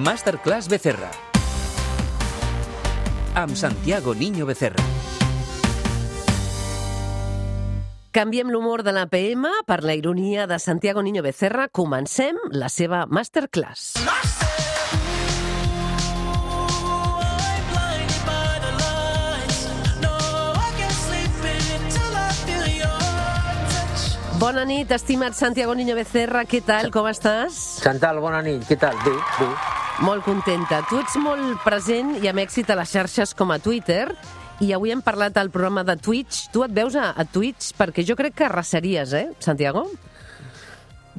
Masterclass Becerra. Amb Santiago Niño Becerra. Canviem l'humor de la PM per la ironia de Santiago Niño Becerra. Comencem la seva masterclass. Bona nit, estimat Santiago Niño Becerra. Què tal? Com estàs? Chantal, bona nit. Què tal? Bé, bé. Molt contenta. Tu ets molt present i amb èxit a les xarxes com a Twitter i avui hem parlat al programa de Twitch. Tu et veus a, a Twitch perquè jo crec que arrasaries, eh, Santiago?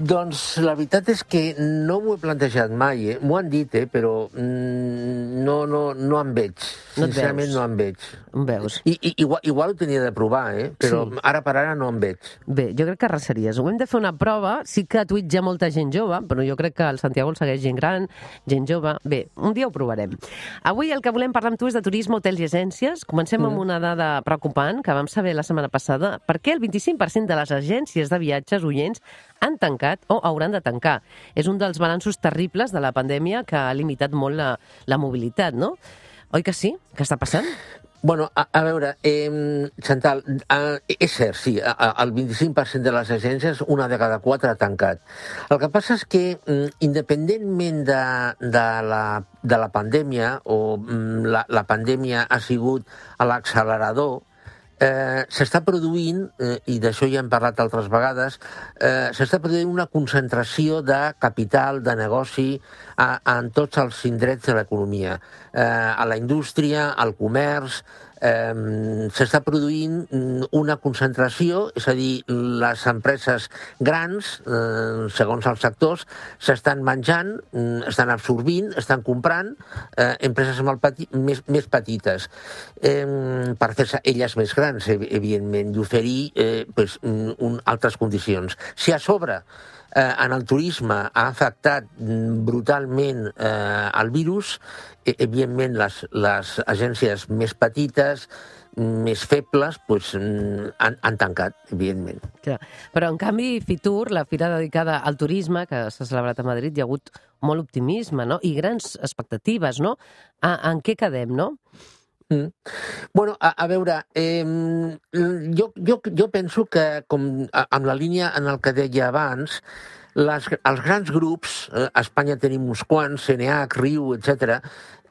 Doncs la veritat és que no m'ho he plantejat mai, eh? M'ho han dit, eh? Però mm, no, no, no em veig. No Sincerament veus. no em veig. Em veus? I, i, igual, igual ho tenia de provar, eh? Però Sí. ara per ara no em veig. Bé, jo crec que arrasaries. Ho hem de fer una prova. Sí que a Twitch hi ha molta gent jove, però jo crec que el Santiago el segueix gent gran, gent jove. Bé, un dia ho provarem. Avui el que volem parlar amb tu és de turisme, hotels i agències. Comencem amb una dada preocupant que vam saber la setmana passada. Per què el 25% de les agències de viatges oients han tancat o hauran de tancar? És un dels balanços terribles de la pandèmia que ha limitat molt la, la mobilitat, no? Oi que sí? Què està passant? Bueno, a, a veure, eh, Chantal, eh, és cert, sí, el 25% de les agències, una de cada quatre ha tancat. El que passa és que, mm, independentment de, de, la, de la pandèmia, o mm, la, la pandèmia ha sigut l'accelerador, eh, s'està produint, eh, i d'això ja hem parlat altres vegades, eh, s'està produint una concentració de capital, de negoci, a, a, en tots els indrets de l'economia. Eh, a la indústria, al comerç, s'està produint mm, una concentració, és a dir, les empreses grans, eh, segons els sectors, s'estan menjant, mm, estan absorbint, estan comprant eh, empreses molt peti més, més petites per fer-se elles més grans, ev- evidentment, i oferir eh, pues, un, un, altres condicions. Si a sobre eh, en el turisme ha afectat brutalment eh, el virus, eh, evidentment les, les agències més petites, més febles, mm, han, han tancat, evidentment. Clar. Però, en canvi, Fitur, la fira dedicada al turisme, que s'ha celebrat a Madrid, hi ha hagut molt optimisme, no? I grans expectatives, no? A, en què quedem, no? Mm. Bueno, a, a veure, eh, jo, jo, jo penso que, com amb la línia en el que deia abans, les, els grans grups, eh, a Espanya tenim uns quants, CNH, Riu, etc.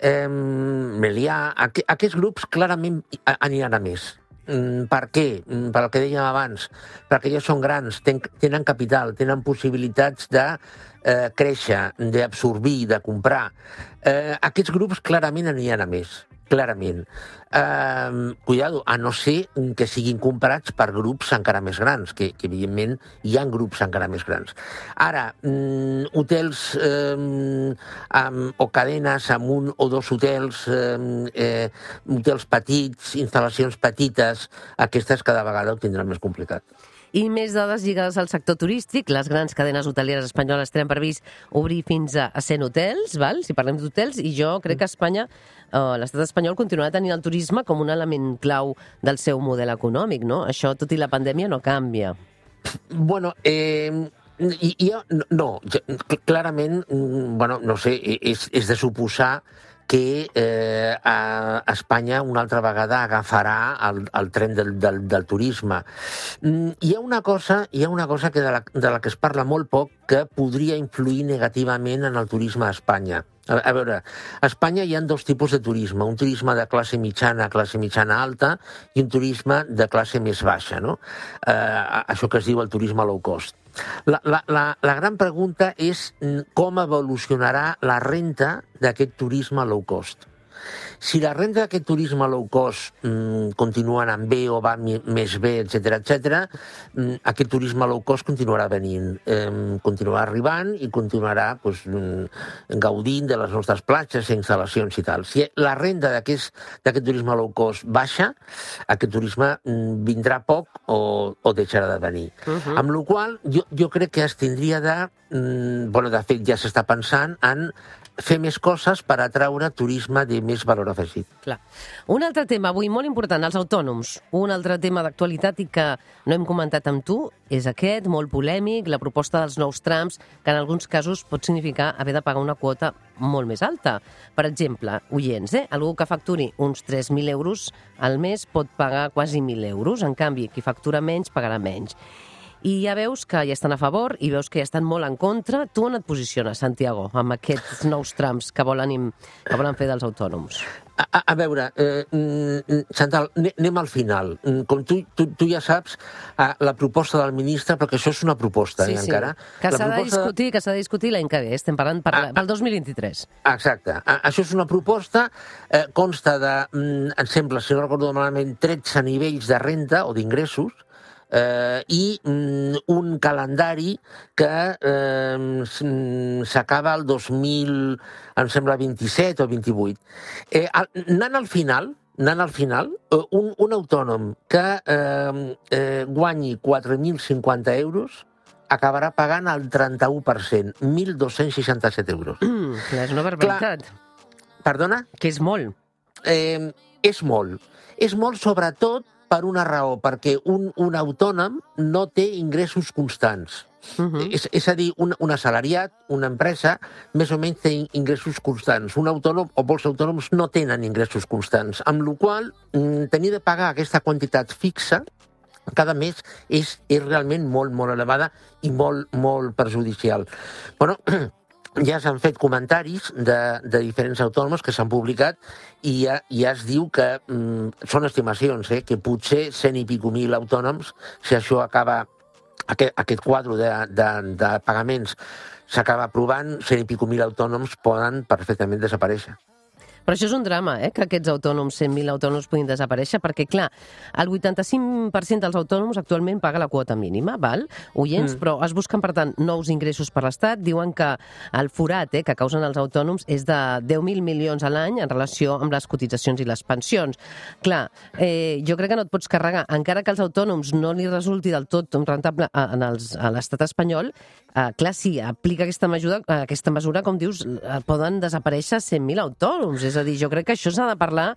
Eh, Melià, aqu aquests grups clarament aniran a més. Mm, Per què? Mm, Per el que dèiem abans, perquè ja són grans, ten, tenen capital, tenen possibilitats de eh, créixer, d'absorbir, de comprar. Eh, aquests grups clarament aniran a més, clarament. Eh, cuidado, a no ser que siguin comprats per grups encara més grans, que, que evidentment hi ha grups encara més grans. Ara, mm, hotels eh, amb, o cadenes amb un o dos hotels, eh, eh, hotels petits, instal·lacions petites, aquestes cada vegada ho tindran més complicat. I més dades lligades al sector turístic. Les grans cadenes hoteleres espanyoles tenen previst obrir fins a 100 hotels, val? si parlem d'hotels, i jo crec que Espanya, eh, l'estat espanyol, continuarà tenint el turisme com un element clau del seu model econòmic, no? Això, tot i la pandèmia, no canvia. Bueno, eh, i, i, no, clarament, mm, bueno, no sé, és, és de suposar que eh, a Espanya una altra vegada agafarà el, el tren del, del, del turisme. Mm, Hi ha una cosa, hi ha una cosa que de, la, de la que es parla molt poc que podria influir negativament en el turisme a Espanya. A, veure, a Espanya hi ha dos tipus de turisme, un turisme de classe mitjana, classe mitjana alta, i un turisme de classe més baixa, no? Eh, això que es diu el turisme low cost. La, la, la, la gran pregunta és com evolucionarà la renta d'aquest turisme low cost. Si la renta d'aquest turisme low cost mm, continua anant bé o va més bé, etc etc, mm, aquest turisme low cost continuarà venint, eh, continuarà arribant i continuarà pues, mm, gaudint de les nostres platges, instal·lacions i tal. Si la renda d'aquest d'aquest turisme low cost baixa, aquest turisme mm, vindrà poc o, o deixarà de venir. Uh -huh. Amb la qual jo, jo crec que es tindria de... Mm, bueno, de fet, ja s'està pensant en fer més coses per atraure turisme de més valor afegit. Clar. Un altre tema avui molt important, els autònoms. Un altre tema d'actualitat i que no hem comentat amb tu és aquest, molt polèmic, la proposta dels nous trams, que en alguns casos pot significar haver de pagar una quota molt més alta. Per exemple, oients, eh? algú que facturi uns 3.000 euros al mes pot pagar quasi 1.000 euros, en canvi, qui factura menys pagarà menys i ja veus que hi estan a favor i veus que hi estan molt en contra. Tu on et posiciones, Santiago, amb aquests nous trams que volen, que volen fer dels autònoms? A, a, a veure, eh, mm, Chantal, anem al final. Mm, com tu, tu, tu ja saps, eh, la proposta del ministre, perquè això és una proposta, sí, eh, sí. encara. Que s'ha proposta... de discutir, que s'ha de discutir l'any que ve. Estem parlant per, ah, pel 2023. Exacte. Això és una proposta, eh, consta de, mm, em sembla, si no recordo malament, 13 nivells de renta o d'ingressos, eh, i mm, un calendari que eh, s'acaba el 2000, em sembla, 27 o 28. Eh, anant al final, anant al final, eh, un, un autònom que eh, eh, guanyi 4.050 euros acabarà pagant el 31%, 1.267 euros. Mm, clar, és una barbaritat. Clar, perdona? Que és molt. Eh, és molt. És molt, sobretot, per una raó, perquè un, un autònom no té ingressos constants. Uh -huh. és, és a dir, un, un assalariat, una empresa, més o menys té ingressos constants. Un autònom o molts autònoms no tenen ingressos constants, amb la qual mm, tenir de pagar aquesta quantitat fixa cada mes és, és realment molt, molt elevada i molt, molt perjudicial. Bueno, ja s'han fet comentaris de, de diferents autònoms que s'han publicat i ja, ja es diu que mm, són estimacions, eh, que potser cent i pico mil autònoms, si això acaba, aquest, aquest quadre de, de, de pagaments s'acaba aprovant, cent i pico mil autònoms poden perfectament desaparèixer. Però això és un drama, eh, que aquests autònoms, 100.000 autònoms, puguin desaparèixer, perquè, clar, el 85% dels autònoms actualment paga la quota mínima, val? Oients, mm. però es busquen, per tant, nous ingressos per l'Estat. Diuen que el forat eh, que causen els autònoms és de 10.000 milions a l'any en relació amb les cotitzacions i les pensions. Clar, eh, jo crec que no et pots carregar, encara que als autònoms no li resulti del tot rentable en els, a l'estat espanyol, eh, clar, si aplica aquesta mesura, aquesta mesura, com dius, eh, poden desaparèixer 100.000 autònoms. És a dir, jo crec que això s'ha de parlar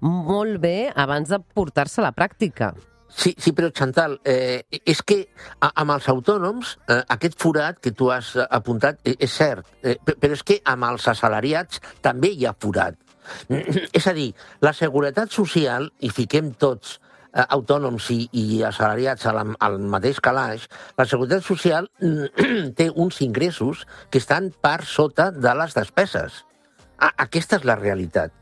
molt bé abans de portar-se a la pràctica. Sí, sí, però Chantal, eh, és que amb els autònoms eh, aquest forat que tu has apuntat eh, és cert, eh, però és que amb els assalariats també hi ha forat. És a dir, la seguretat social, i fiquem tots eh, autònoms i, i assalariats al, al mateix calaix, la seguretat social té uns ingressos que estan per sota de les despeses. Ah, aquesta és la realitat.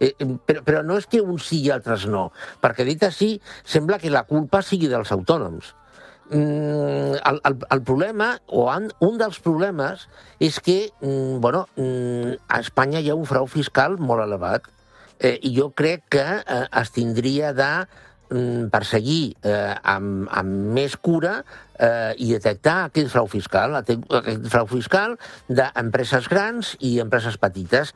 Eh, però, però no és que uns sí i altres no, perquè dit així sembla que la culpa sigui dels autònoms. Mm, el, el, el problema, o un, un dels problemes, és que mm, bueno, mm, a Espanya hi ha un frau fiscal molt elevat eh, i jo crec que eh, es tindria de perseguir eh, amb, amb més cura eh, i detectar aquest frau fiscal, aquest frau fiscal d'empreses grans i empreses petites.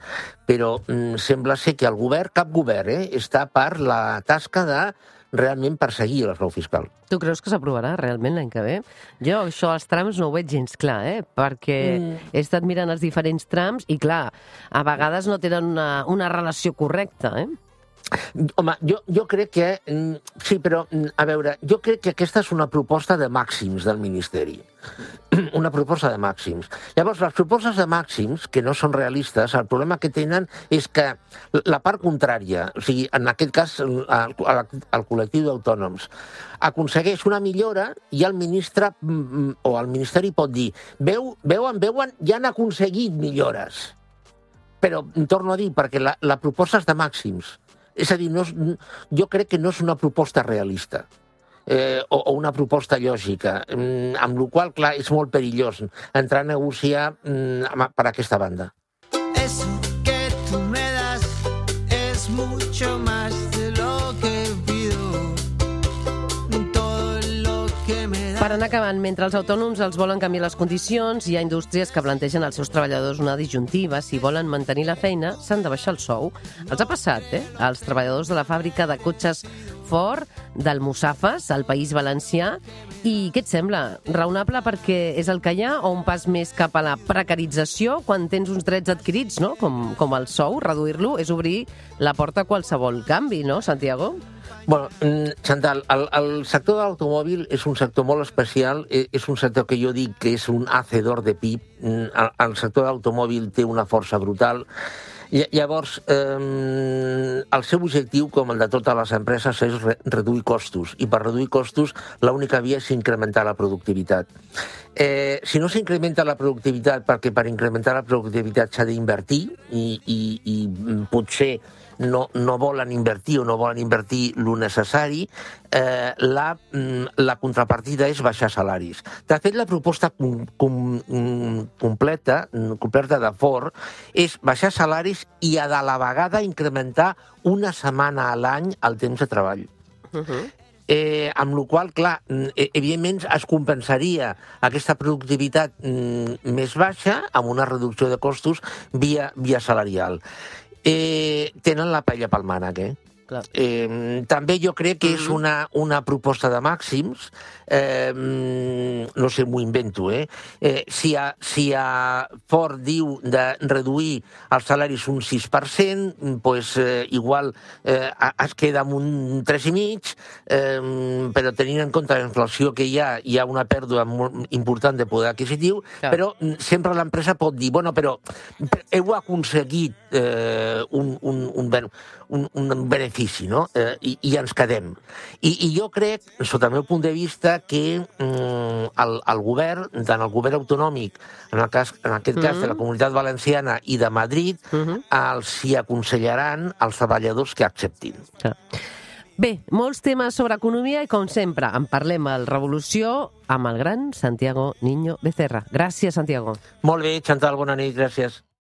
Però mm, sembla ser que el govern, cap govern, eh, està per la tasca de realment perseguir el frau fiscal. Tu creus que s'aprovarà realment l'any que ve? Jo això, els trams, no ho veig gens clar, eh? perquè mm. he estat mirant els diferents trams i, clar, a vegades no tenen una, una relació correcta, eh? Home, jo, jo crec que... Mm, sí, però, mm, a veure, jo crec que aquesta és una proposta de màxims del Ministeri. Una proposta de màxims. Llavors, les propostes de màxims, que no són realistes, el problema que tenen és que la part contrària, o sigui, en aquest cas, el, el col·lectiu d'autònoms, aconsegueix una millora i el ministre mm, o el Ministeri pot dir veu, veuen, veuen, ja han aconseguit millores. Però, torno a dir, perquè la, la proposta és de màxims és a dir, no és, jo crec que no és una proposta realista eh, o, o una proposta lògica, mm, amb la qual clar, és molt perillós entrar a negociar mm, per aquesta banda. Anar acabant, mentre els autònoms els volen canviar les condicions, hi ha indústries que plantegen als seus treballadors una disjuntiva. Si volen mantenir la feina, s'han de baixar el sou. Els ha passat, eh? Els treballadors de la fàbrica de cotxes Ford d'Almussafes, al País Valencià. I què et sembla? Raonable perquè és el que hi ha o un pas més cap a la precarització quan tens uns drets adquirits, no? com, com el sou, reduir-lo és obrir la porta a qualsevol canvi, no, Santiago? Bueno, mm, Chantal, el, el sector de l'automòbil és un sector molt especial, e- és un sector que jo dic que és un hacedor de PIB. Mm, El, el sector de l'automòbil té una força brutal. Lla- Llavors, eh, el seu objectiu, com el de totes les empreses, és re reduir costos. I per reduir costos, l'única via és incrementar la productivitat. Eh, si no s'incrementa la productivitat, perquè per incrementar la productivitat s'ha d'invertir i, i, i mm, potser no, no volen invertir o no volen invertir el necessari, eh, la, mm, la contrapartida és baixar salaris. De fet, la proposta com, com, mm, completa, mm, completa de Ford és baixar salaris i a de la vegada incrementar una setmana a l'any el temps de treball. Uh -huh. Eh, amb la qual clar, eh, evidentment es compensaria aquesta productivitat més baixa amb una reducció de costos via, via salarial. Eh, tenen la paella pel mànec, eh? Clar. Eh, també jo crec que és una, una proposta de màxims, eh, no sé, m'ho invento, eh? eh si, a, si a Ford diu de reduir els salaris un 6%, pues, eh, igual eh, es queda amb un 3,5%, eh, però tenint en compte la inflació que hi ha, hi ha una pèrdua molt important de poder adquisitiu, Clar. però sempre l'empresa pot dir, bueno, però heu aconseguit eh, un, un, un, un, un benefici, no? Eh, i, I ens quedem. I, I jo crec, sota el meu punt de vista, que mm, el, el govern, tant el govern autonòmic, en, el cas, en aquest cas de la Comunitat Valenciana i de Madrid, Mhm. els hi aconsellaran als treballadors que acceptin. Clar. Bé, molts temes sobre economia i, com sempre, en parlem al Revolució amb el gran Santiago Niño Becerra. Gràcies, Santiago. Molt bé, Chantal, bona nit, gràcies.